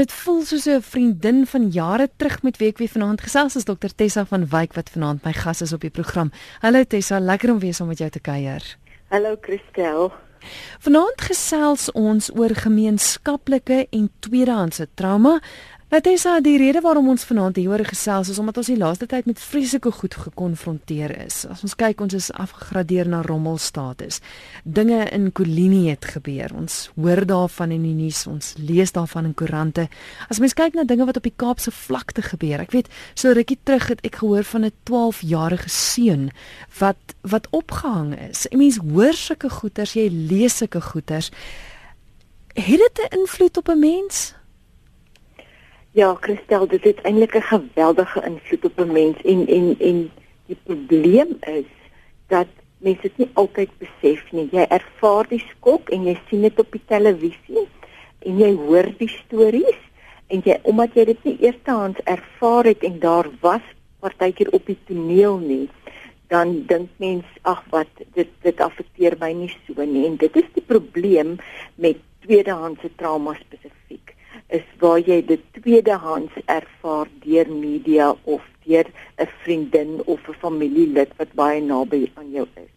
Dit voel soos 'n vriendin van jare terug met wie ek weer vanaand gesels is Dr Tessa van Wyk wat vanaand my gas is op die program. Hallo Tessa, lekker om weer saam met jou te kuier. Hallo Christel. Vanaand gesels ons oor gemeenskaplike en tweedehandse trauma. Natessa, die rede waarom ons vanaand hieroor gesels is omdat ons die laaste tyd met vreeslike goed gekonfronteer is. As ons kyk, ons is afgegradeer na rommelstatus. Dinge in Kolini het gebeur. Ons hoor daarvan in die nuus, ons lees daarvan in koerante. As mens kyk na dinge wat op die Kaapse vlakte gebeur. Ek weet, so rukkie terug het ek gehoor van 'n 12-jarige seun wat wat opgehang is. Ek mens hoor sulke goeters, jy lees sulke goeters. Het dit 'n invloed op 'n mens? Ja, Christel, dit het eintlik 'n geweldige invloed op 'n mens en en en die probleem is dat mense dit nie altyd besef nie. Jy ervaar die skok en jy sien dit op die televisie en jy hoor die stories en jy omdat jy dit nie eerstehands ervaar het en daar was partykeer op die toneel nie, dan dink mens ag wat dit dit affekteer my nie so nie en dit is die probleem met tweedehandse trauma spesifiek is waar jy dit tweedehands ervaar deur media of deur 'n vriendin of 'n familielid wat baie naby aan jou is.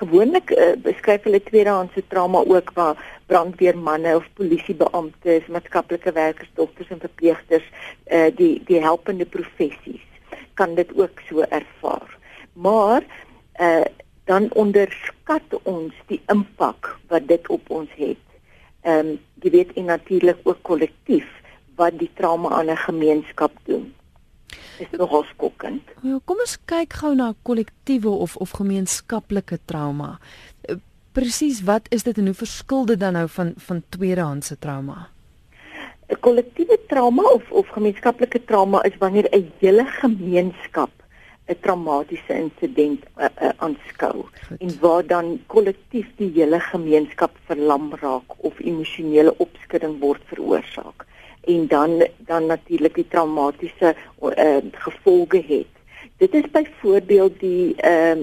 Gewoonlik uh, beskryf hulle tweedehandse trauma ook waar brandweermanne of polisiebeamptes, maatskaplike werkers, dokters en verpleegsters, uh, die die helpende professies kan dit ook so ervaar. Maar uh, dan onderskat ons die impak wat dit op ons het ehm um, jy weet en natuurlik ook kollektief wat die trauma aan 'n gemeenskap doen. Is nogal skokkend. Ja, kom ons kyk gou na kollektiewe of of gemeenskaplike trauma. Eh, presies wat is dit en hoe verskil dit dan nou van van tweedehandse trauma? 'n Kollektiewe trauma of of gemeenskaplike trauma is wanneer 'n hele gemeenskap 'n traumatiese insident aanskou. Uh, uh, en waar dan kollektief die hele gemeenskap verlam raak of emosionele opskudding word veroorsaak. En dan dan natuurlik die traumatiese uh, gevolge het. Dit is byvoorbeeld die uh,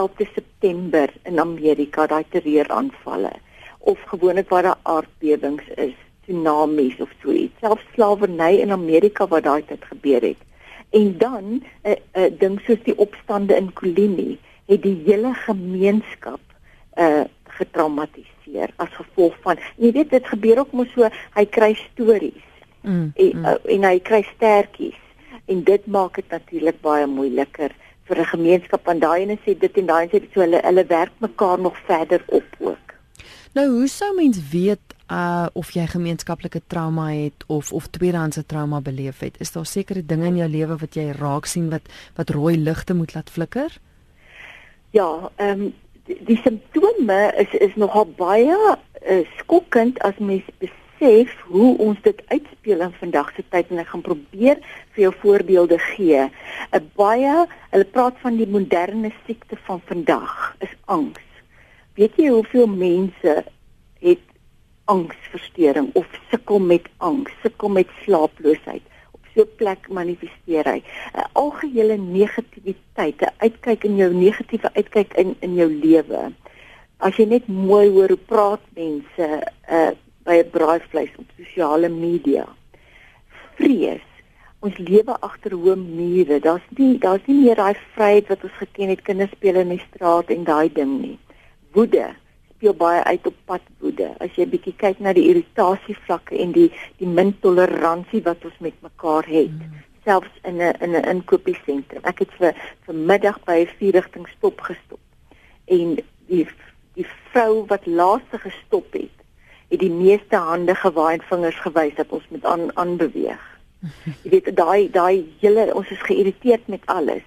11de September in Amerika daai terreuraanvalle. Of gewoonlik waar daar aardbewings is, tsunamies of so iets. Selfs slawerny in Amerika wat daai tyd gebeur het en dan 'n uh, uh, ding soos die opstande in Kolini het die hele gemeenskap uh getraumatiseer as gevolg van jy weet dit gebeur ook mos so hy kry stories. Mm, en, mm. Uh, en hy kry stertjies. En dit maak dit natuurlik baie moeiliker vir 'n gemeenskap want daai ene sê dit en daai sê dit so hulle hulle werk mekaar nog verder op ook. Nou hoe sou mens weet uh of jy gemeenskaplike trauma het of of tweedehandse trauma beleef het. Is daar sekere dinge in jou lewe wat jy raak sien wat wat rooi ligte moet laat flikker? Ja, ehm um, die, die simptome is is nogal baie uh, skokkend as mens besef hoe ons dit uitspeel in vandag se tyd en ek gaan probeer vir jou voorbeelde gee. 'n Baie hulle praat van die moderne siekte van vandag is angs. Weet jy hoeveel mense het angsversteuring of sukkel met angs, sukkel met slaaploosheid. Op so 'n plek manifesteer hy 'n algehele negativiteit, 'n uitkyk in jou negatiewe uitkyk in in jou lewe. As jy net mooi hoor hoe praat mense uh by 'n braaivleis op sosiale media. Vrees Ons lewe agter hoë mure. Daar's nie daar's nie meer daai vryheid wat ons geken het kinders speel in die straat en daai ding nie. Woede speel baie uit op padwoede. As jy bietjie kyk na die irritasie vlakke en die die min toleransie wat ons met mekaar het, mm. selfs in 'n in 'n inkopiesentrum. Ek het vir vanmiddag by 'n vierrigting stop gestop. En die die vrou wat laaste gestop het, het die meeste hande gewaai en vingers gewys dat ons moet aan aanbeweeg. Jy weet daai daai hele ons is geïrriteerd met alles.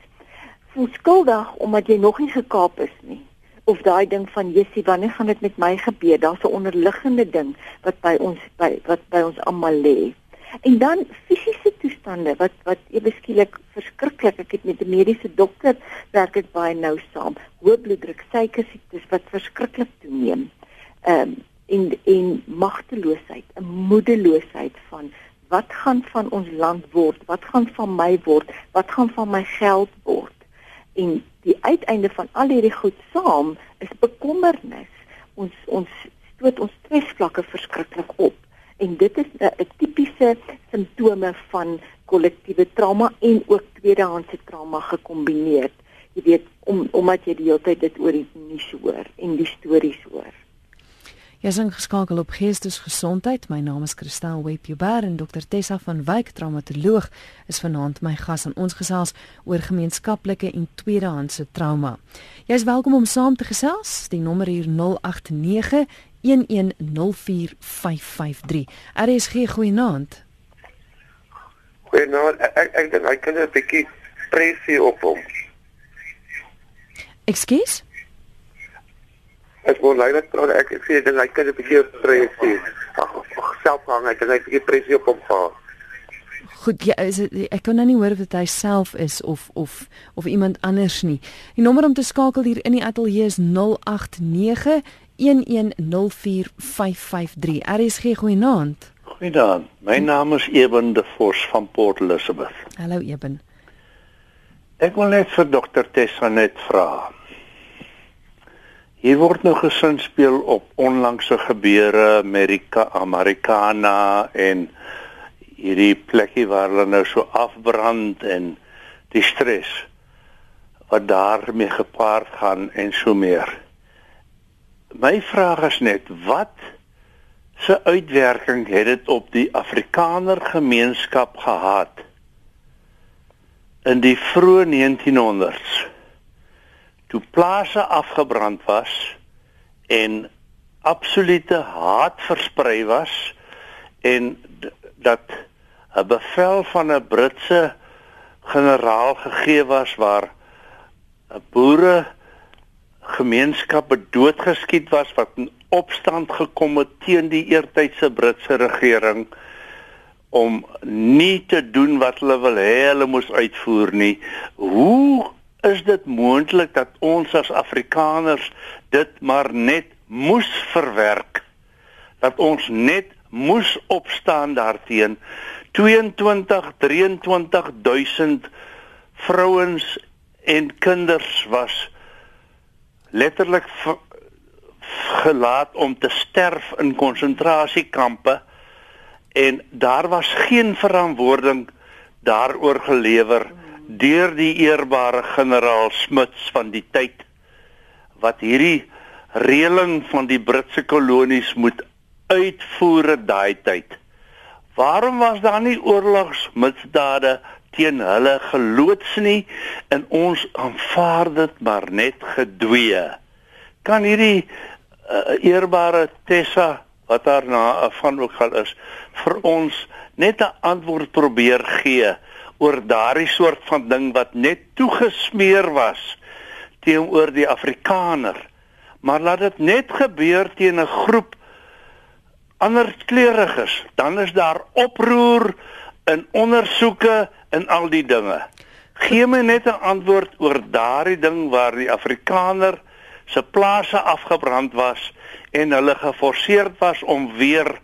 Voel skuldig omdat jy nog nie gekaap is nie of daai ding van Jessie wanneer gaan dit met my gebeur? Daar's 'n onderliggende ding wat by ons by wat by ons almal lê. En dan fisiese toestande wat wat ewe skielik verskriklik. Ek het met 'n mediese dokter werk ek baie nou saam. Hoë bloeddruk suiker siektes wat verskriklik toeneem. Ehm um, en en magteloosheid 'n moedeloosheid van wat gaan van ons land word? Wat gaan van my word? Wat gaan van my geld word en die uiteinde van al hierdie goed saam is bekommernis. Ons ons stoot ons stresvlakke verskriklik op En dit is 'n tipiese simptome van kollektiewe trauma en ook tweedehandse trauma gekombineer. Jy weet om omdat jy die hele tyd dit oor die nuus hoor en die stories hoor. Jy is ingeskakel op Geestesgesondheid. My naam is Christel Webber en Dr Tessa van Wyk, traumatoloog, is vanaand my gas aan ons gesels oor gemeenskaplike en tweedehandse trauma. Jy is welkom om saam te gesels. Die nommer hier 089 1104553. RSG goeienaand. Goeienaand. Ek ek dink hy kan 'n bietjie pressie op hom. Ekskuus? Ek wou leidelik praat ek ek sê dit hy kan 'n bietjie pressie. Ag, self hang ek, hy het 'n bietjie pressie op hom gehad. Goed, ja, is ek kan nou nie hoor of dit hy self is of of of iemand anders nie. Die nommer om te skakel hier in die ateljee is 089 1104553. RSG goeienaand. Goeienaand. My naam is Eben de Vos van Port Elizabeth. Hallo Eben. Ek wil net vir dokter Tessa net vra. Hier word nou gesin speel op onlangse gebeure Amerika Americana en hierdie plekkie waar hulle nou so afbrand en die stres wat daarmee gepaard gaan en so meer. My vraag is net wat se uitwerking het dit op die Afrikaner gemeenskap gehad in die vroeë 1900s? Toe plase afgebrand was en absolute haat versprei was en dat 'n bevel van 'n Britse generaal gegee was waar 'n boere gemeenskappe doodgeskiet was wat in opstand gekom het teen die eertydse Britse regering om nie te doen wat hulle wil hê hulle moes uitvoer nie. Hoe is dit moontlik dat ons as Afrikaners dit maar net moes verwerk? Dat ons net moes opstaan daarteen? 22 23000 vrouens en kinders was letterlik gelaat om te sterf in konsentrasiekampe en daar was geen verantwoording daaroor gelewer nie deur die eerbare generaal Smuts van die tyd wat hierdie reëling van die Britse kolonies moet uitvoer daai tyd. Waarom was daar nie oorlogsmisdade teen hulle geloods nie en ons aanvaar dit maar net gedwee? Kan hierdie uh, eerbare Tessa wat daarna van ook al is vir ons net 'n antwoord probeer gee? Oor daardie soort van ding wat net toegesmeer was teenoor die Afrikaner. Maar laat dit net gebeur teen 'n groep ander kleuriges, dan is daar oproer in ondersoeke en al die dinge. Gee my net 'n antwoord oor daardie ding waar die Afrikaner se plase afgebrand was en hulle geforseerd was om weer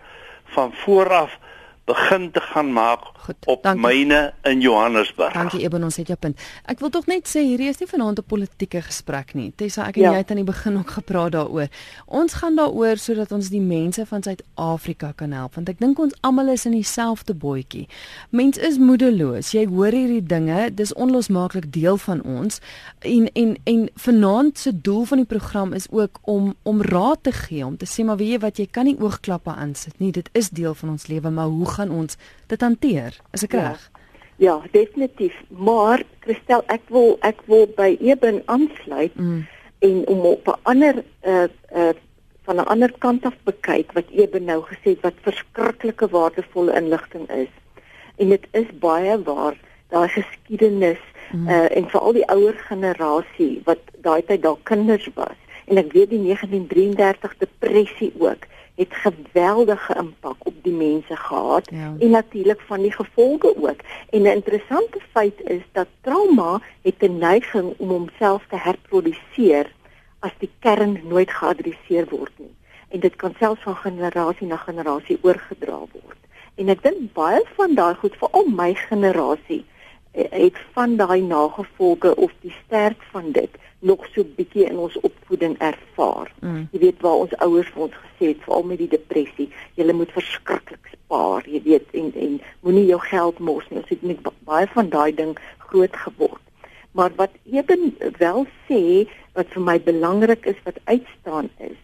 van voor af begin te gaan maak Goed, op dankie. myne in Johannesburg. Dankie Eben, ons het jou punt. Ek wil tog net sê hierdie is nie vanaand 'n politieke gesprek nie. Tessa, ek en ja. jy het aan die begin ook gepraat daaroor. Ons gaan daaroor sodat ons die mense van Suid-Afrika kan help, want ek dink ons almal is in dieselfde bootjie. Mens is moedeloos. Jy hoor hierdie dinge, dis onlosmaaklik deel van ons. En en en vanaand se doel van die program is ook om om raad te gee, om te sê maar weet jy wat jy kan nie oogklappe aansit nie. Dit is deel van ons lewe, maar hoe gaan ons dit hanteer? Is ek reg? Ja. Ja, definitief. Maar Christel, ek wil ek wil by Eben aansluit mm. en om op 'n ander uh uh van 'n ander kant af bekyk wat Eben nou gesê het wat verskriklike waardevolle inligting is. En dit is baie waar daai geskiedenis mm. uh en veral die ouer generasie wat daai tyd dalk kinders was en ek weet die 1933 depressie ook het geweldige impak op die mense gehad ja. en natuurlik van die gevolge ook. En 'n interessante feit is dat trauma het 'n neiging om homself te herproduseer as die kern nooit geadresseer word nie. En dit kan selfs van generasie na generasie oorgedra word. En ek dink baie van daai goed veral my generasie eh, het van daai nagevolge of die sterk van dit nog so bietjie in ons opvoeding ervaar. Mm. Jy weet waar ons ouers vir ons gesê het veral met die depressie, jy moet verskriklik spaar, jy weet en en moenie jou geld mors nie. Ons het met ba- baie van daai ding groot geword. Maar wat Eben wel sê wat vir my belangrik is wat uitstaan is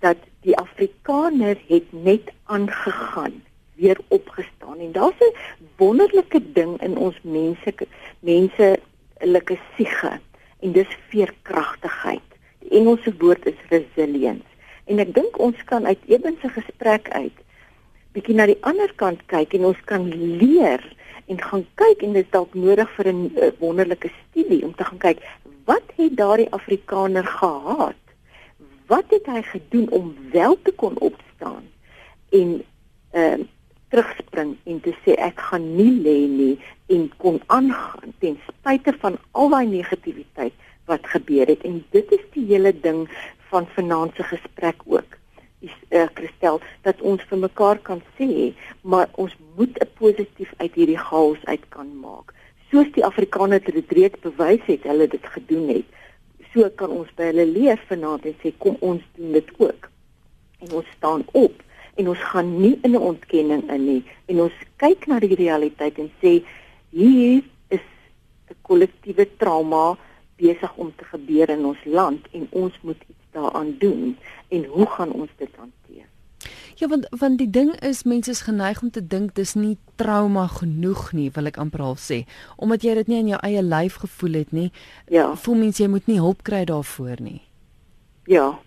dat die Afrikaner het net aangegaan, weer opgestaan en daar's 'n wonderlike ding in ons mense menselike siege en dis veerkragtigheid. Die Engelse woord is resilience. En ek dink ons kan uit Eben se gesprek uit bietjie na die ander kant kyk en ons kan leer en gaan kyk en dit is dalk nodig vir 'n uh, wonderlike studie om te gaan kyk wat het daardie Afrikaner gehad? Wat het hy gedoen om wel te kon opstaan en ehm uh, terugspring en te sê ek gaan nie lê nie en kon aangaan ten spyte van al daai negativiteit wat gebeur het. En dit is die hele ding van vanaand se gesprek ook. Is uh, Christel dat ons vir mekaar kan sê maar ons moet 'n positief uit hierdie chaos uit kan maak. Soos die Afrikaners dit reeds bewys het hulle dit gedoen het so kan ons by hulle leer vanaand en sê kom ons doen dit ook. En ons staan op en ons gaan nie in 'n ontkenning in nie en ons kyk na die realiteit en sê hier is 'n kollektiewe trauma besig om te gebeur in ons land en ons moet iets daaraan doen en hoe gaan ons dit hanteer Ja, want want die ding is mense is geneig om te dink dis nie trauma genoeg nie, wil ek amper al sê, omdat jy dit nie in jou eie lyf gevoel het nie. Ja. Voel mense jy moet nie hulp kry daarvoor nie. ja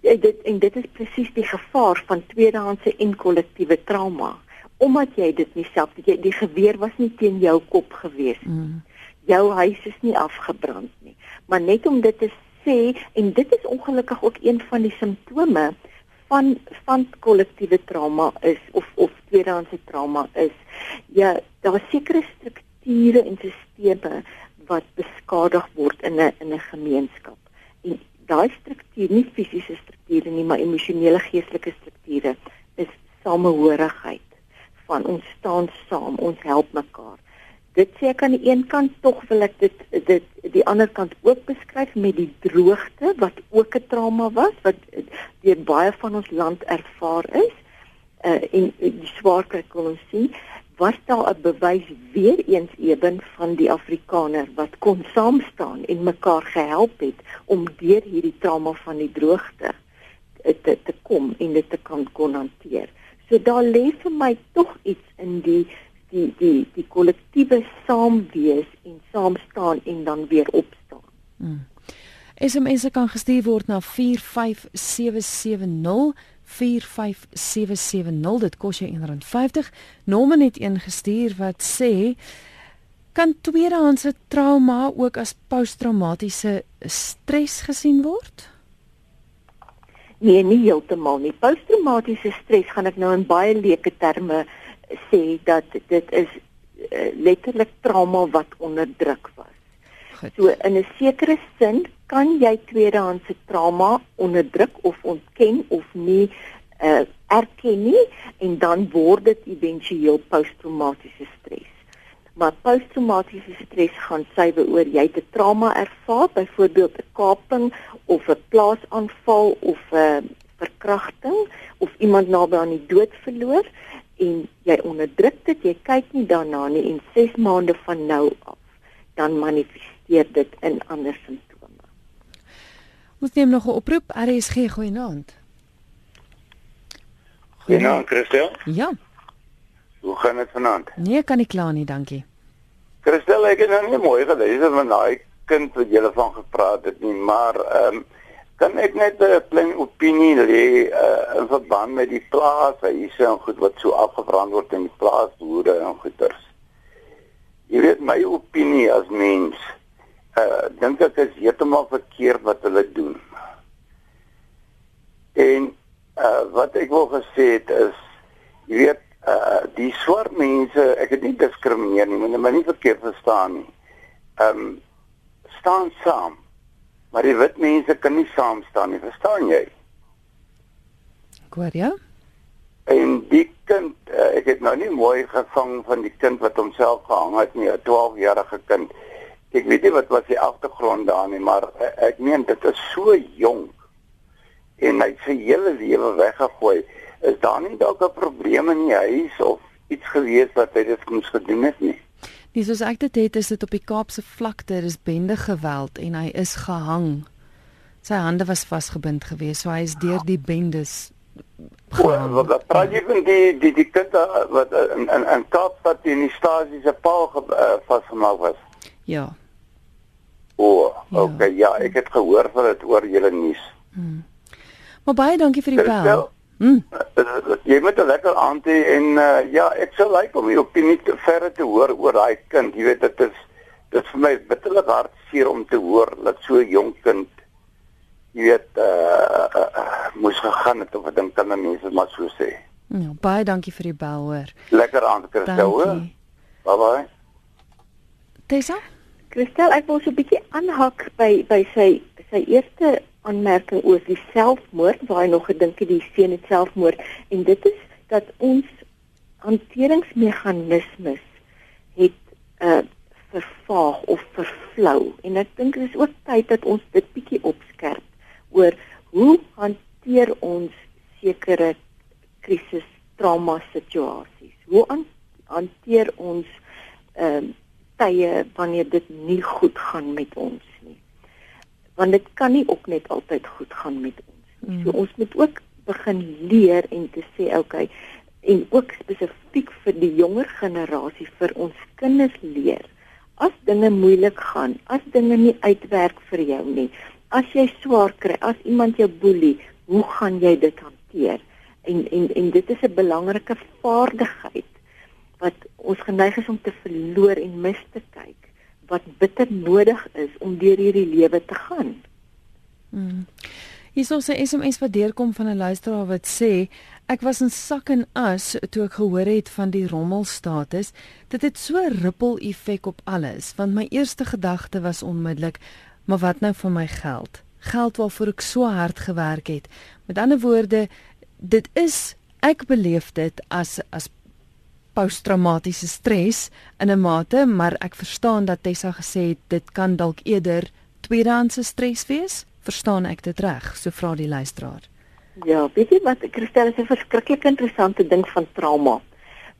dit en dit is presies die gevaar van tweedehandse en kollektiewe trauma omdat jy dit nie self jy die geweer was nie teen jou kop gewees nie Mm. jou huis is nie afgebrand nie. Maar net om dit te sê en dit is ongelukkig ook een van die simptome van van kollektiewe trauma is of of tweedehandse trauma is ja, daar sekere strukture en stelsels wat beskadig word in 'n in 'n gemeenskap. Daai struktuur, nie fisiese strukture nie, maar emosionele geestelike strukture is samehorigheid. Van ons staan saam, ons help mekaar. Dit sê ek aan die een kant tog wil ek dit dit die ander kant ook beskryf met die droogte wat ook 'n trauma was wat deur baie van ons land ervaar is. Uh, en die swaarkry kon ons sien was daar 'n bewys weer eens eben van die Afrikaner wat kon saam staan en mekaar gehelp het om deur hierdie trauma van die droogte eh, te te kom en dit te kan kon hanteer. So daar lê vir my tog iets in die die die die kollektiewe saamwees en saam staan en dan weer opstaan. Mm. SMS'e kan gestuur word na 45770 45770 dit kos jou R1.50. Norman het een gestuur wat sê kan tweedehandse trauma ook as posttraumatiese stres gesien word? Nee, nie heeltemal nie. Posttraumatiese stres gaan ek nou in baie leuke terme sê dat dit is uh, letterlik trauma wat onderdruk was. Goed. So in 'n sekere sin kan jy tweedehandse trauma onderdruk of ontken of nie uh, erken nie en dan word dit éventueel posttraumatiese stres. Maar posttraumatiese stres gaan suiwer oor jy het 'n trauma ervaar, byvoorbeeld 'n kaping of 'n plaasaanval of 'n verkrachting of iemand naby aan die dood verloor en jy onderdruk dit, jy kyk nie daarna nie en 6 maande van nou af dan manifesteer dit in ander simptome. Ons neem nog 'n oproep. RSG goeienaand. Goeienaand, Christel. Ja. Hoe gaan dit vanaand? Nee, kan nie kla nie, dankie. Christel, ek het nou nie mooi geluister van daai kind wat jy van gepraat het nie, maar ehm um, kan ek net 'n klein opinie lê uh, in verband met die plaashuise en goed wat so afgebrand word in die plaasboere en goeters. Jy weet my opinie as mens, uh dink ek is heeltemal verkeerd wat hulle doen. En uh wat ek wil gesê het is jy weet uh die swart mense, ek het nie diskrimineer nie, moet my nie verkeerd verstaan nie. Ehm um, staan saam. Maar die wit mense kan nie saam staan nie, verstaan jy? Hoor jou. En die kind, uh, ek het nou nie mooi gevang van die kind wat homself gehang het nie, 'n 12-jarige kind. Ek weet nie wat was die agtergrond daar nie, maar ek meen dit is so jonk en hy sy hele lewe weggegooi. Is daar nie dalk 'n probleem in die huis of iets gewees wat hy dit moes gedoen het nie? Nee, soos ek dit het, is dit op die Kaapse vlakte, dis bende geweld en hy is gehang. Sy hande was vasgebind geweest, so hy is deur die bendes gehang. Wat wat praat jy van die die die kind wat in in, in Kaapstad in die stasie se paal uh, vasgemaak was? Ja. O, oh, ja. okay, ja, ek het gehoor van dit oor julle nuus. Hmm. Maar baie dankie vir die bel. Hmm. Jy moet 'n lekker aand hê en uh, ja, ek sou like om jou opinie te verder te hoor oor daai kind. Jy weet dit is dit vir my bitterlik hartseer om te hoor dat so 'n jong kind jy weet uh, uh, uh, moes gegaan het of ek dink dan mense maar so sê. Ja, baie dankie vir die bel hoor. Lekker aand, Christel. Bye bye. Tessa? Christel, ek wil so 'n bietjie aanhak by by sy sy eerste aanmerking oor die selfmoord waar hy nog gedink het die seun het selfmoord. En dit is dat ons hanteringsmeganismes het uh vervaag of vervlou en ek dink dit is ook tyd dat ons dit bietjie opskerp oor hoe hanteer ons sekere krisis trauma situasies hoe hanteer ons ehm uh, tye wanneer dit nie goed gaan met ons nie. Want dit kan nie ook net altyd goed gaan met ons nie. Mm. So ons moet ook begin leer en te sê okay en ook spesifiek vir die jonger generasie vir ons kinders leer. As dinge moeilik gaan, as dinge nie uitwerk vir jou nie, as jy swaar kry, as iemand jou boelie, hoe gaan jy dit hanteer? En en en dit is 'n belangrike vaardigheid wat ons geneig is om te verloor en mis te wat bitter nodig is om deur hierdie lewe te gaan. Hmm. Hier is 'n SMS wat deurkom van 'n luisteraar wat sê ek was in sak en as toe ek gehoor het van die rommelstatus. Dit het so 'n ripple effek op alles want my eerste gedagte was onmiddellik maar wat nou van my geld? Geld waarvoor ek so hard gewerk het. Met ander woorde, dit is ek beleef dit as as posttraumatiese stres in 'n mate, maar ek verstaan dat Tessa gesê het dit kan dalk eerder tweedehandse stres wees. Verstaan ek dit reg? So vra die luisteraar. Ja, weet jy wat Christel is 'n verskriklik interessante ding van trauma.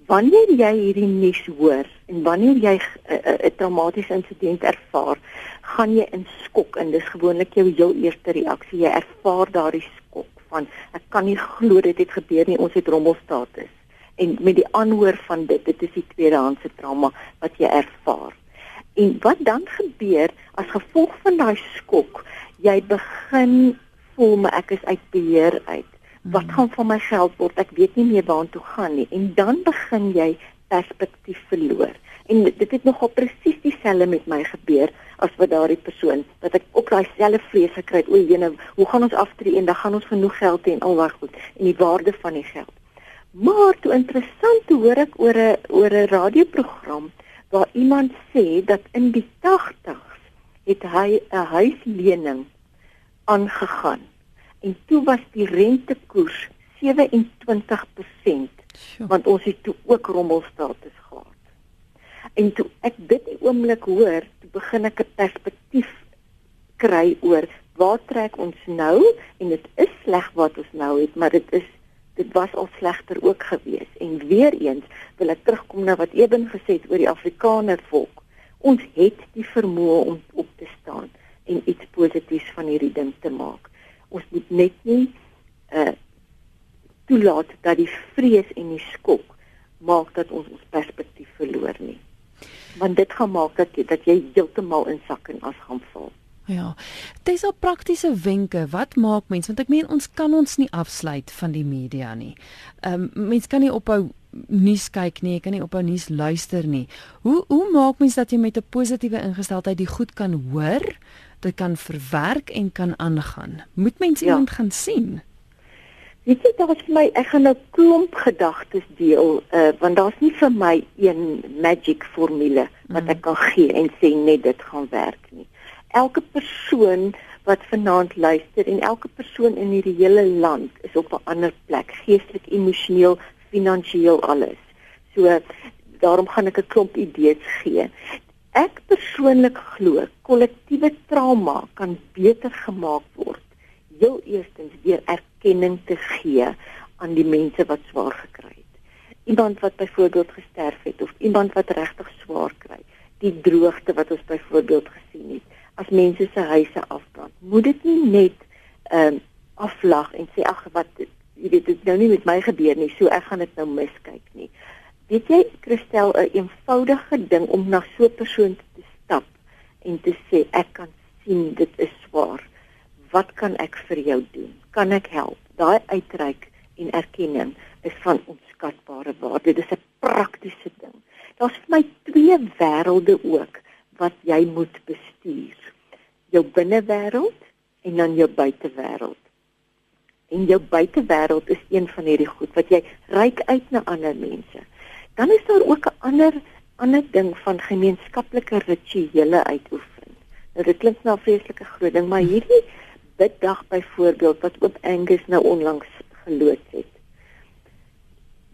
Wanneer jy hierdie nuus hoor en wanneer jy 'n uh, uh, uh, traumatiese insident ervaar, gaan jy in skok en dis gewoonlik jou heel eerste reaksie. Jy ervaar daardie skok van ek kan nie glo dit het gebeur nie, ons het rommelstatus en met die aanhoor van dit dit is die tweedehandse trauma wat jy ervaar. En wat dan gebeur as gevolg van daai skok, jy begin voel maar ek is uit beheer uit. Wat hmm. gaan van my geld word? Ek weet nie meer waartoe gaan nie. En dan begin jy perspektief verloor. En dit het nogal presies dieselfde met my gebeur as wat daardie persoon dat ek ook daai selfe vrees gekry het o, jene, hoe gaan ons aftree en dan gaan ons genoeg geld hê en al wat goed en die waarde van die geld. Maar toe interessant te hoor ek oor 'n oor 'n radioprogram waar iemand sê dat in die 80's het hy 'n huislening aangegaan. En toe was die rentekoers 27% want ons het toe ook rommelstatus gehad. En toe ek dit die oomblik hoor, toe begin ek 'n perspektief kry oor waar trek ons nou? En dit is sleg wat ons nou het, maar dit is dit was al slegter ook geweest. En weer eens wil ek terugkom na wat Eben gesê het oor die Afrikaner volk. Ons het die vermoë om op te staan en iets positiefs van hierdie ding te maak. Ons moet net nie uh toelaat dat die vrees en die skok maak dat ons ons perspektief verloor nie. Want dit gaan maak dat jy, dat jy heeltemal in sak en as gaan val Ja. Dis al praktiese wenke. Wat maak mens? Want ek meen ons kan ons nie afsluit van die media nie. Ehm um, mens kan nie ophou nuus kyk nie, jy kan nie ophou nuus luister nie. Hoe hoe maak mens dat jy met 'n positiewe ingesteldheid die goed kan hoor, dit kan verwerk en kan aangaan? Moet mens ja. iemand gaan sien? Weet jy, daar is vir my ek gaan nou klomp gedagtes deel, uh, want daar's nie vir my een magic formule wat mm. ek kan gee en sê net dit gaan werk nie elke persoon wat vanaand luister en elke persoon in hierdie hele land is op 'n ander plek, geestelik, emosioneel, finansiëel alles. So daarom gaan ek 'n klomp idees gee. Ek persoonlik glo kollektiewe trauma kan beter gemaak word heel eerstens deur erkenning te gee aan die mense wat swaar gekry het. Iemand wat byvoorbeeld gesterf het of iemand wat regtig swaar kry. Die droogte wat ons byvoorbeeld gesien het. As mense se huise afbrand, moet dit nie net ehm um, aflag en sê ag wat jy weet dit nou nie met my gebeur nie, so ek gaan dit nou miskyk nie. Weet jy Christel 'n eenvoudige ding om na so 'n persoon te stap en te sê ek kan sien dit is swaar. Wat kan ek vir jou doen? Kan ek help? Daai uitreik en erkenning is van onskatbare waarde. Dit is 'n praktiese ding. Daar's vir my twee wêrelde ook wat jy moet bestuur. Jou binnewêreld en dan jou buitewêreld. En jou buitewêreld is een van hierdie goed wat jy reik uit na ander mense. Dan is daar ook 'n ander ander ding van gemeenskaplike rituele uitoefen. Nou dit klink nou 'n vreeslike groot ding, maar hierdie biddag byvoorbeeld wat oop Angus nou onlangs geloods het.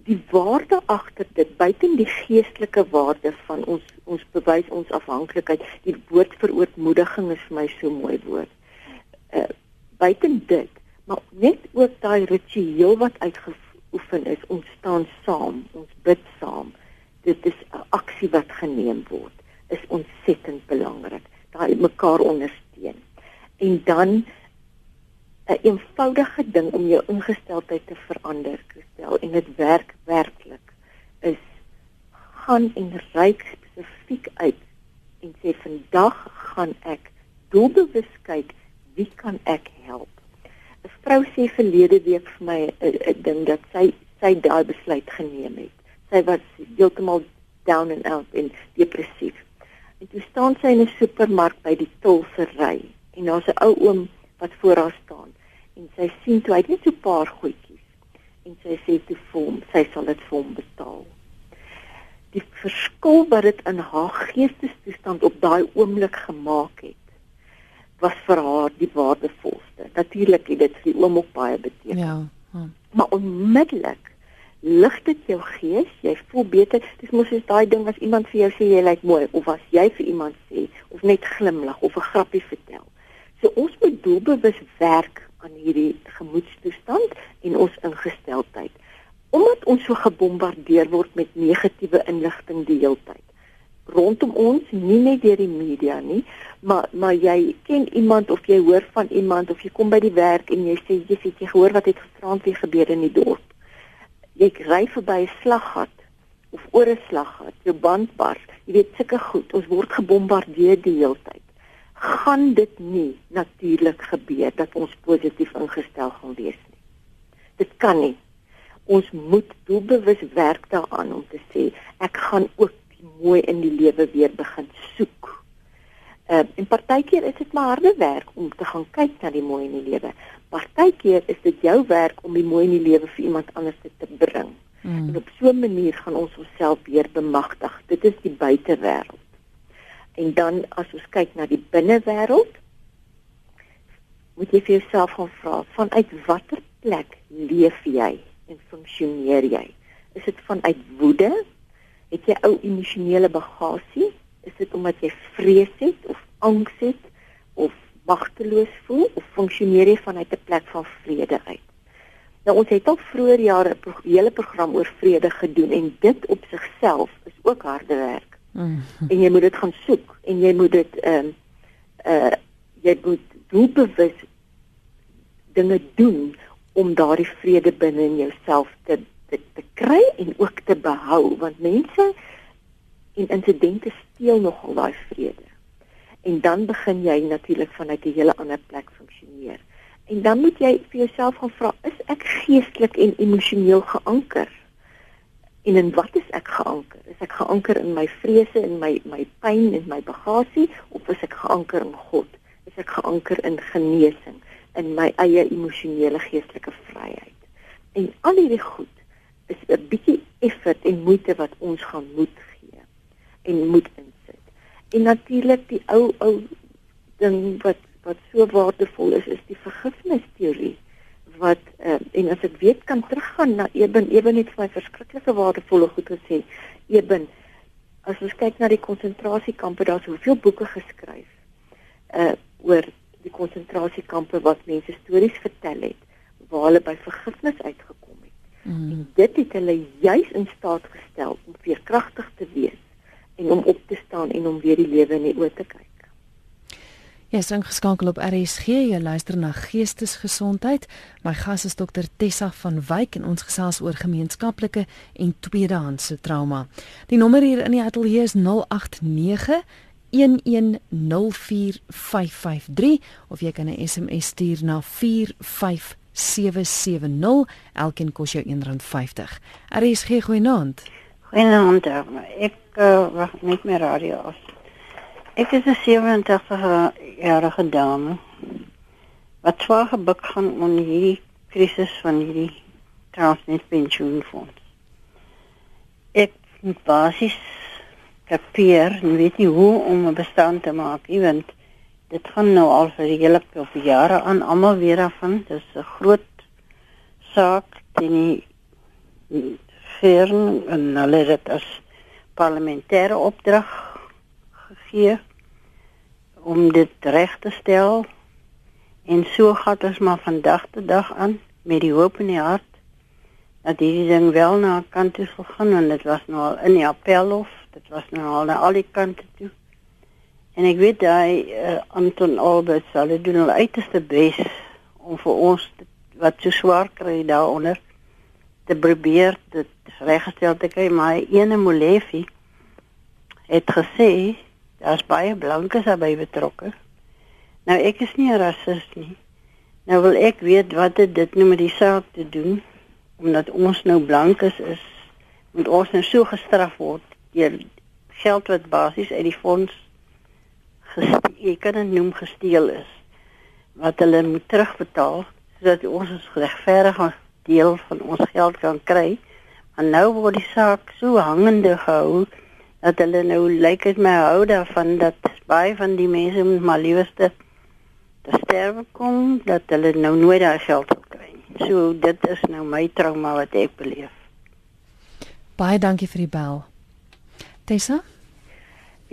Die waarde agter dit, buiten die geestelike waarde van ons ons bewys ons afhanklikheid, die woord vir ootmoediging is vir my so mooi woord. Uh buiten dit, maar net ook daai ritueel wat uitgeoefen is, ons staan saam, ons bid saam. Dit is 'n aksie wat geneem word, is ontsettend belangrik. Daai mekaar ondersteun. En dan 'n eenvoudige ding om jou ingesteldheid te verander, Christel, en dit werk werklik is gaan en ryk spesifiek uit en sê vandag gaan ek doelbewus kyk wie kan ek help. 'n Vrou sê verlede week vir my 'n ding dat sy sy daai besluit geneem het. Sy was heeltemal down and out en depressief. En toe staan sy in 'n supermark by die tolsery en daar's 'n ou oom wat voor haar staan en sy sien toe hy het net so 'n paar goedjies en sy sê toe vir hom sy sal dit vir hom betaal. Die verskil wat dit in haar geestestoestand op daai oomblik gemaak het was vir haar die waardevolste. Natuurlik het dit vir die oom ook baie beteken. Ja. Hm. Maar onmiddellik lig dit jou gees, jy voel beter. Dis mos soos daai ding as iemand vir jou sê jy lyk mooi of as jy vir iemand sê of net glimlag of 'n grappie vertel. So ons moet doelbewus werk aan hierdie gemoedstoestand en ons ingesteldheid. Omdat ons so gebombardeer word met negatiewe inligting die hele tyd. Rondom ons, nie net deur die media nie, maar maar jy ken iemand of jy hoor van iemand of jy kom by die werk en jy sê jy jy gehoor wat het gisterand weer gebeur in die dorp. Jy ry verby 'n slaggat of oor 'n slaggat, jou band bars. Jy weet sulke goed. Ons word gebombardeer die hele tyd gaan dit nie natuurlik gebeur dat ons positief ingestel gaan wees nie. Dit kan nie. Ons moet doelbewus werk daaraan om te sê ek gaan ook die mooi in die lewe weer begin soek. Ehm uh, en partykeer is dit maar harde werk om te gaan kyk na die mooi in die lewe. Partykeer is dit jou werk om die mooi in die lewe vir iemand anders te bring. Mm. En op so 'n manier gaan ons onsself weer bemagtig. Dit is die buitewêreld. En dan as ons kyk na die binnewêreld, moet jy vir jouself gaan vra, vanuit watter plek leef jy en funksioneer jy? Is dit vanuit woede? Het jy ou emosionele bagasie? Is dit omdat jy vrees het of angs het of magteloos voel of funksioneer jy vanuit 'n plek van vrede uit? Nou ons het al vroeër jare 'n hele program oor vrede gedoen en dit op sigself is ook harde werk. Mm. En jy moet dit gaan soek en jy moet dit ehm uh, uh jy moet doelbewus dinge doen om daardie vrede binne in jouself te te, te kry en ook te behou want mense en insidente steel nogal daai vrede. En dan begin jy natuurlik vanuit 'n hele ander plek funksioneer. En dan moet jy vir jouself gaan vra, is ek geestelik en emosioneel geanker? En in wat is ek geanker? Is ek geanker in my vrese en my my pyn en my bagasie of is ek geanker in God? Is ek geanker in genesing, in my eie emosionele geestelike vryheid? En al hierdie goed is 'n bietjie effort en moeite wat ons gaan moet gee en moet insit. En natuurlik die ou ou ding wat wat so waardevol is, is die vergifnisteorie wat uh, en as ek weet kan teruggaan na Eben Eben het vir my verskriklike waardevolle goed gesê. Eben as ons kyk na die konsentrasiekampe, daar's soveel boeke geskryf uh oor die konsentrasiekampe wat mense stories vertel het waar hulle by vergifnis uitgekom het. Mm. En dit het hulle juis in staat gestel om veerkragtig te wees en om op te staan en om weer die lewe in die oë te kyk. Jy is ingeskakel op RSG, jy luister na Geestesgesondheid. My gas is dokter Tessa van Wyk en ons gesels oor gemeenskaplike en tweedehandse trauma. Die nommer hier in die ateljee is 089 1104553 of jy kan 'n SMS stuur na 45770. Elkeen kos jou R1.50. RSG goeienaand. Goeienaand. Ek uh, wag net my radio af. Ek is 'n 87-jarige dame wat swaar gebuk gaan onder hierdie krisis van hierdie Transnet pensioenfonds. Ek moet basies kapier en weet nie hoe om 'n bestand te maak nie want dit gaan nou al vir hele op jare aan almal weer af van. Dis 'n groot saak teen die firm en hulle het dit as parlementêre opdrag gegee om dit reg te stel. En so gaan ons maar van dag tot dag aan met die hoop in die hart dat hierdie ding wel na kant toe sal gaan en dit was nou al in die appelhof, dit was nou al na al die kante toe. En ek weet hy uh, Anton Albert sal dit doen al uiterste bes om vir ons te, wat so swaar kry daaronder te probeer dit reggestel te kry maar ene Molefi het gesê Daar's baie blankes daarbey betrokke. Nou ek is nie 'n rasis nie. Nou wil ek weet wat het dit nou met die saak te doen omdat ons nou blankes is moet ons nou so gestraf word deur geld wat basies uit die fonds gesteel, kan dit noem gesteel is wat hulle moet terugbetaal sodat ons ons regverdige deel van ons geld kan kry. Maar nou word die saak so hangende gehou dat hulle nou lyk dit my hou daarvan dat baie van die mense moet maar liewerste te sterwe kom dat hulle nou nooit daai geld kry nie. So dit is nou my trauma wat ek beleef. Baie dankie vir die bel. Tessa?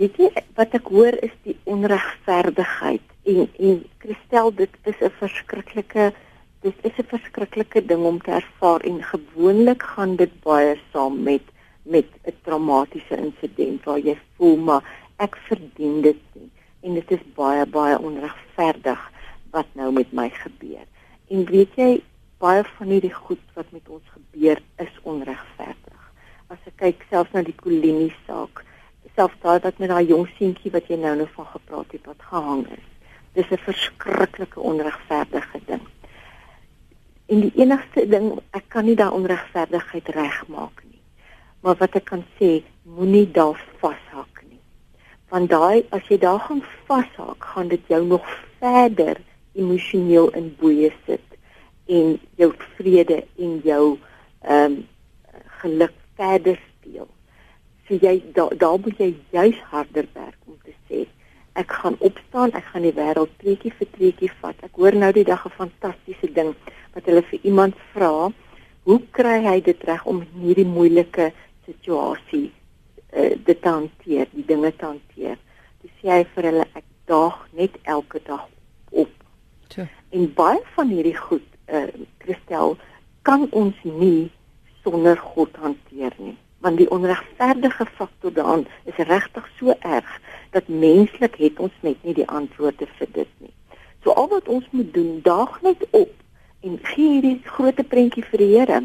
Weet jy wat ek hoor is die onregverdigheid en en Christel dit is 'n verskriklike dit is 'n verskriklike ding om te ervaar en gewoonlik gaan dit baie saam met met 'n traumatiese insident waar jy voel maar ek verdien dit nie en dit is baie baie onregverdig wat nou met my gebeur. En weet jy baie van hierdie goed wat met ons gebeur is onregverdig. As ek kyk selfs na die Kolini saak, selfs daai wat met daai jong seentjie wat jy nou nog van gepraat het wat gehang is. Dis 'n verskriklike onregverdige ding. En die enigste ding, ek kan nie daai onregverdigheid regmaak nie maar wat ek kan sê, moenie daar vashak nie. Want daai as jy daar gaan vashak, gaan dit jou nog verder emosioneel in boeye sit en jou vrede en jou ehm um, geluk verder steel. So jy daar daar moet jy juis harder werk om te sê ek gaan opstaan, ek gaan die wêreld treetjie vir treetjie vat. Ek hoor nou die dag 'n fantastiese ding wat hulle vir iemand vra, hoe kry hy dit reg om hierdie moeilike situasie uh, dit hanteer, die dinge te hanteer. Dis sê hy vir hulle ek daag net elke dag op. Tja. En baie van hierdie goed, eh uh, Christel, kan ons nie sonder God hanteer nie, want die onregverdige faktor daarin is regtig so erg dat menslik het ons net nie die antwoorde vir dit nie. So al wat ons moet doen, daag net op en gee hierdie groot prentjie vir die Here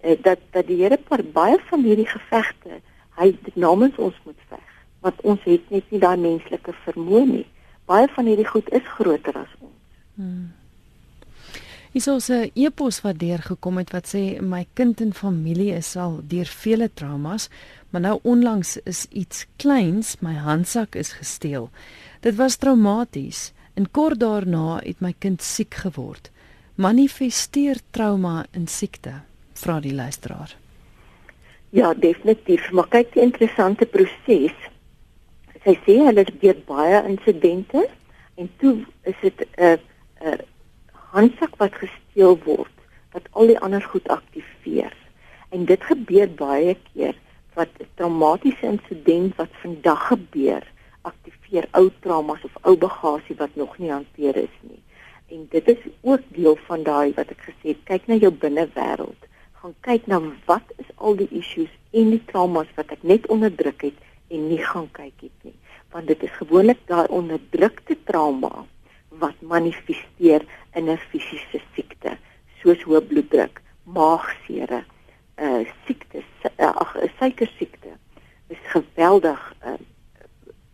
dat dat die Here vir baie van hierdie gevegte hy namens ons moet veg want ons het net nie daai menslike vermoë nie baie van hierdie goed is groter as ons hmm. Is ons 'n epos wat deurgekom het wat sê my kind en familie is al deur vele traumas, maar nou onlangs is iets kleins, my handsak is gesteel. Dit was traumaties en kort daarna het my kind siek geword. Manifesteer trauma in siekte vra die luisteraar. Ja, definitief, maar kyk die interessante proses. Sy sê hulle het deur baie insidente en toe is dit 'n 'n handsak wat gesteel word wat al die ander goed aktiveer. En dit gebeur baie keer wat 'n traumatiese insident wat vandag gebeur aktiveer ou traumas of ou bagasie wat nog nie hanteer is nie. En dit is ook deel van daai wat ek gesê het, kyk na jou binnewêreld. Gaan kyk na wat is al die issues en die traumas wat ek net onderdruk het en nie gaan kyk het nie. Want dit is gewoonlik daai onderdrukte trauma wat manifesteer in 'n fisiese siekte soos hoë bloeddruk, maagsere, uh siektes, uh, ag uh, suikersiekte. is geweldig uh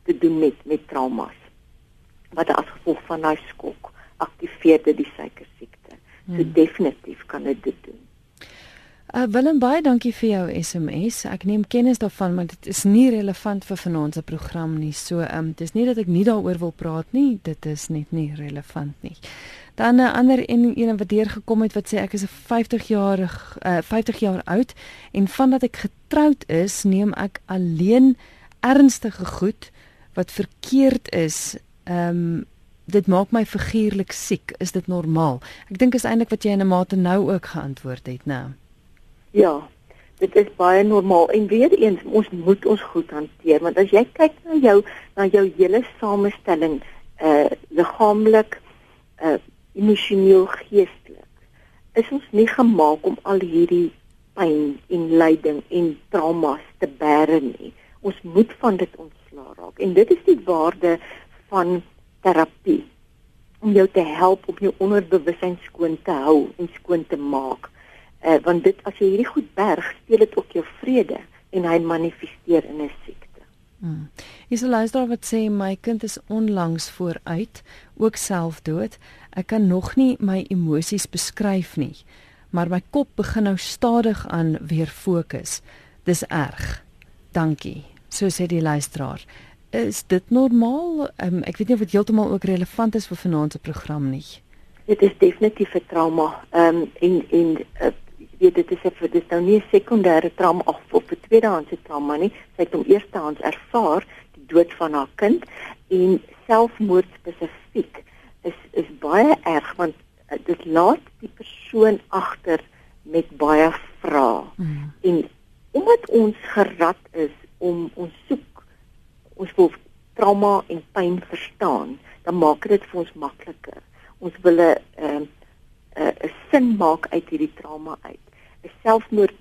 te doen met met traumas wat as gevolg van daai skok aktiveer dit die suikersiekte. So hmm. definitief kan dit dit doen. Uh, Willem baie dankie vir jou SMS. Ek neem kennis daarvan, maar dit is nie relevant vir vanaand se program nie. So, ehm um, dis nie dat ek nie daaroor wil praat nie, dit is net nie relevant nie. Dan 'n ander en een wat deur gekom het wat sê ek is 'n 50 jarig uh 50 jaar oud en vandat ek getroud is, neem ek alleen ernstige goed wat verkeerd is. Ehm um, dit maak my figuurlik siek. Is dit normaal? Ek dink is eintlik wat jy in 'n mate nou ook geantwoord het, né? Ja. Dit is baie normaal en weer eens ons moet ons goed hanteer want as jy kyk na jou na jou hele samestelling uh liggaamlik uh emosioneel geestelik is ons nie gemaak om al hierdie pyn en lyding en traumas te bære nie. Ons moet van dit ontslaa raak en dit is die waarde van terapie om jou te help om jou onderbewussyn skoon te hou en skoon te maak. Uh, want dit as jy hierdie goed berg, steel dit ook jou vrede en hy manifesteer in 'n siekte. Hmm. Is 'n luisteraar wat sê my kind is onlangs vooruit, ook selfdood. Ek kan nog nie my emosies beskryf nie, maar my kop begin nou stadig aan weer fokus. Dis erg. Dankie. So sê die luisteraar is dit normaal? Um, ek weet nie of dit heeltemal ook relevant is vir vanaand se program nie. Dit is definitief 'n trauma. Ehm um, en en uh, weet dit is 'n dit is nou nie 'n sekondêre trauma of of 'n tweedehandse trauma nie. Sy het hom eerstehands ervaar, die dood van haar kind en selfmoord spesifiek is is baie erg want uh, dit laat die persoon agter met baie vrae. Mm. En omdat ons gerad is om ons soek ons wil trauma en pyn verstaan, dan maak dit vir ons makliker. Ons wil 'n ehm, 'n 'n sin maak uit hierdie trauma uit. 'n Selfmoord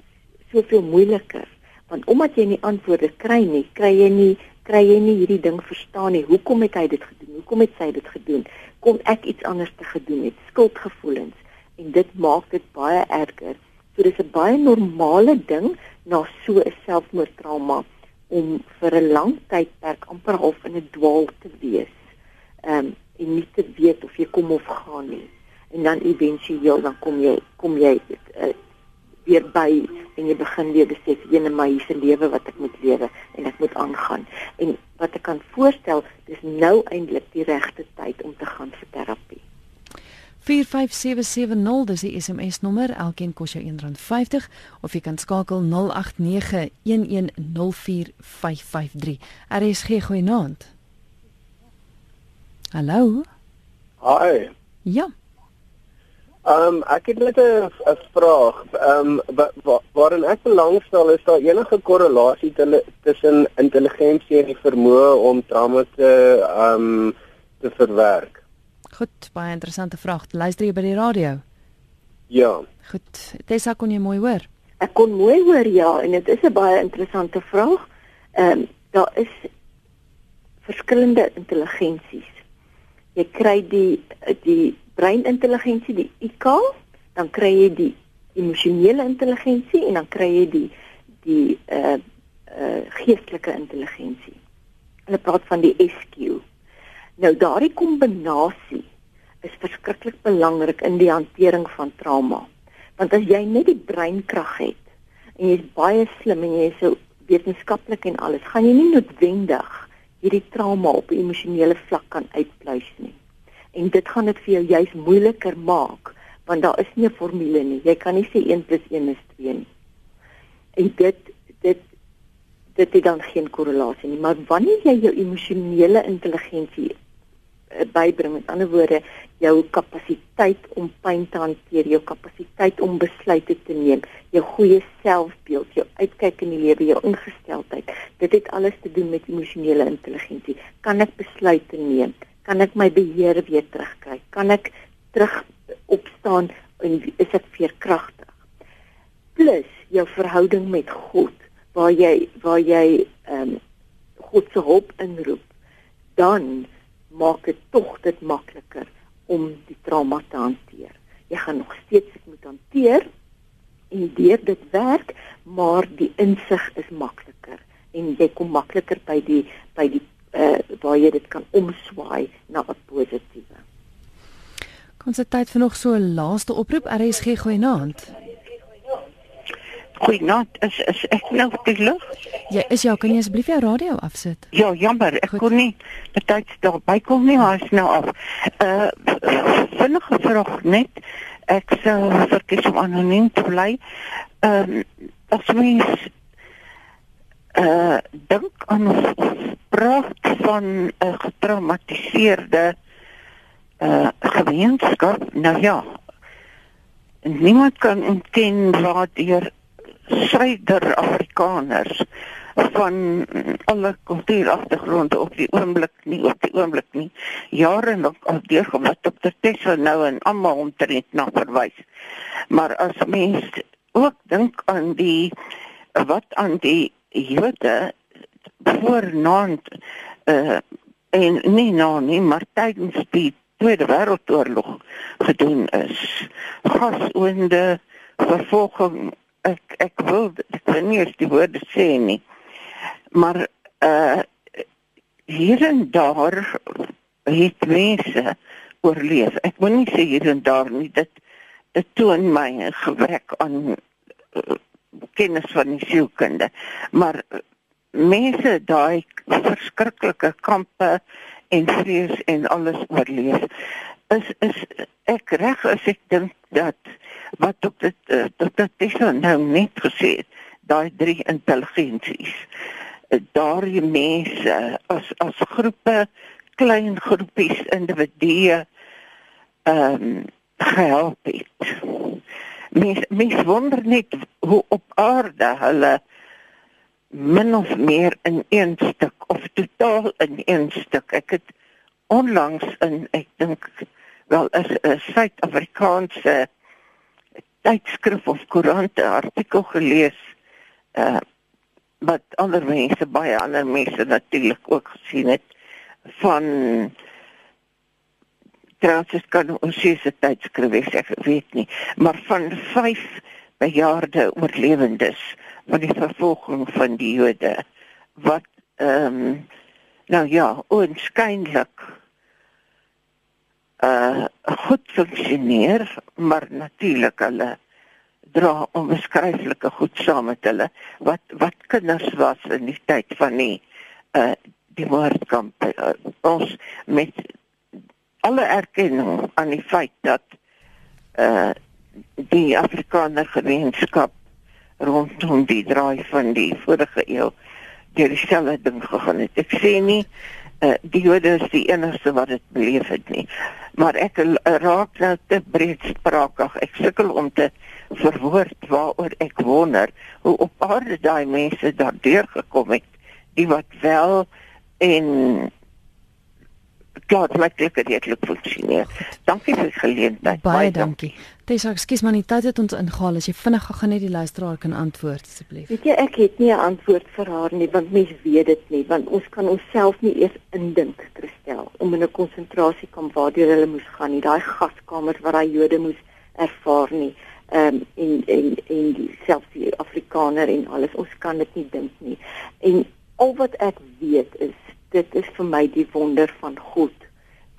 soveel moeiliker, want omdat jy nie antwoorde kry nie, kry jy nie kry jy nie hierdie ding verstaan nie. Hoekom het hy dit gedoen? Hoekom het sy dit gedoen? Kom ek iets anders te gedoen het? Skuldgevoelens en dit maak dit baie erger. So dis 'n baie normale ding na so 'n selfmoordtrauma om vir 'n lang tydperk amper half in 'n dwaal te wees. Ehm um, en nie te weet of jy kom of gaan nie. En dan éventueel dan kom jy kom jy uh, weer by en jy begin weer besef ene my hierse lewe wat ek moet lewe en ek moet aangaan. En wat ek kan voorstel, dis nou eintlik die regte tyd om te gaan vir terapie. 45770 dis die SMS nommer. Elkeen kos jou R1.50 of jy kan skakel 0891104553 RSG goeienaand. Hallo? Hi. Ja Ehm um, ek het net 'n vraag ehm um, wa, wa, waarin ek belangstel is daar enige korrelasie tussen intelligensie en die vermoë om trauma te ehm um, te verwerk Goed, baie interessante vraag. Luister jy by die radio? Ja. Goed. Tessa kon jy mooi hoor? Ek kon mooi hoor ja, en dit is 'n baie interessante vraag. Ehm um, daar is verskillende intelligensies. Jy kry die die breinintelligensie, die IQ, dan kry jy die emosionele intelligensie en dan kry jy die die uh uh geestelike intelligensie. Hulle praat van die SQ. Nou daardie kombinasie is verskriklik belangrik in die hantering van trauma. Want as jy net die breinkrag het en jy's baie slim en jy's so wetenskaplik en alles, gaan jy nie noodwendig hierdie trauma op 'n emosionele vlak kan uitpluis nie. En dit gaan dit vir jou juis moeiliker maak want daar is nie 'n formule nie. Jy kan nie sê 1 + 1 is 2 nie. En dit dit dit het dan geen korrelasie nie, maar wanneer jy jou emosionele intelligensie bybring. Met ander woorde, jou kapasiteit om pyn te hanteer, jou kapasiteit om besluite te neem, jou goeie selfbeeld, jou uitkyk in die lewe, jou ingesteldheid. Dit het alles te doen met emosionele intelligensie. Kan ek besluite neem? Kan ek my beheer weer terugkry? Kan ek terug opstaan en is ek veerkragtig? Plus jou verhouding met God waar jy waar jy ehm um, God se hulp inroep, dan maak dit tog dit makliker om die trauma te hanteer. Jy gaan nog steeds dit moet hanteer en deur dit werk, maar die insig is makliker en jy kom makliker by die by die uh, waar jy dit kan omswaai na 'n positiewe. Kom se tyd vir nog so 'n laaste oproep RSG goeie naand. Goeienaand, is is ek nou op die lug? Ja, is jy, kan jy asseblief jou radio afsit? Ja, jammer, ek Goed. kon nie betyds daarby kom nie, maar is nou af. Uh vinnige vraag net. Ek sou verkies om anoniem te bly. Ehm as mens uh dink aan praat van 'n getraumatiseerde uh gemeenskap, nou ja. Niemand kan ontken waar deur Suider-Afrikaners van alle kultuuragtergronde op die oomblik nie op die oomblik nie jare lank al deurgekom wat Dr. Tessa nou en almal omtrent na verwys. Maar as mens ook dink aan die wat aan die Jode voornaand uh, en nie nou nie maar tydens die Tweede Wêreldoorlog gedoen is. Gasoende vervolging ek ek wil ek weet nie of die woorde sê nie. Maar uh hier en daar het mense oorleef. Ek wil nie sê hier en daar nie dit dit toon my 'n gebrek aan uh, kennis van die sielkunde. Maar uh, mense daai verskriklike kampe en vrees en alles oorleef is is ek reg as ek dink dat wat dokter uh, dokter Tessa nou net gesê het daai drie intelligensies uh, daardie mense as as groepe klein groepies individue ehm um, gehelp het. Mens mens wonder net hoe op aarde hulle min of meer in een stuk of totaal in een stuk. Ek het onlangs in ek dink wel 'n Suid-Afrikaanse tydskrif of koerant artikel gelees uh wat ander mense baie ander mense natuurlik ook gesien het van trouens kan ons se tydskrif wees ek weet nie maar van vyf bejaarde oorlewendes van die vervolging van die Jode wat ehm um, nou ja, onskynlik uh goed funksioneer, maar natuurlik hulle dra onbeskryflike goed saam met hulle wat wat kinders was in die tyd van die uh die moordkamp uh, ons met alle erkenning aan die feit dat uh die Afrikaner gemeenskap rondom die draai van die vorige eeu deur dieselfde ding gegaan het. Ek sê nie uh, die Jode is die enigste wat dit beleef het nie. Maar ek uh, raak nou te breedsprakig. Ek sukkel om te verwoord waaroor ek wonder hoe op aarde daai mense daardeur gekom het die wat wel en klaar maklik redelik funksioneer. Dankie vir die geleentheid. Baie dankie. Tessa, ekskuus maar die tyd het ons ingehaal. As jy vinnig gou net die luisteraar kan antwoord asseblief. Weet jy ek het nie 'n antwoord vir haar nie want mens weet dit nie want ons kan onsself nie eers indink Christel om in 'n konsentrasiekamp waardeur hulle moes gaan nie daai gaskamers waar daai Jode moes ervaar nie ehm um, en en en die selfs die Afrikaner en alles ons kan dit nie dink nie en al wat ek weet is dit is vir my die wonder van God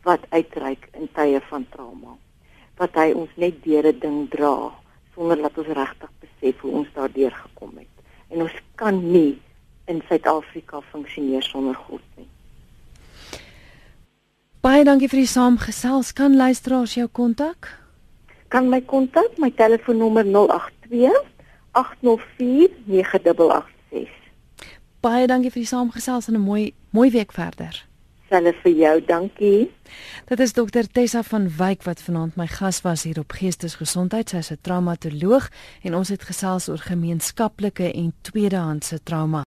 wat uitreik in tye van trauma wat hy ons net deur 'n ding dra sonder dat ons regtig besef hoe ons daardeur gekom het. En ons kan nie in Suid-Afrika funksioneer sonder God nie. Baie dankie vir die saamgesels. Kan luisteraars jou kontak? Kan my kontak, my telefoonnommer 082 804 9886. Baie dankie vir die saamgesels en 'n mooi mooi week verder. Selfe vir jou. Dankie. Dit is dokter Tessa van Wyk wat vanaand my gas was hier op Geestesgesondheid. Sy's 'n traumatoloog en ons het gesels oor gemeenskaplike en tweedehandse trauma.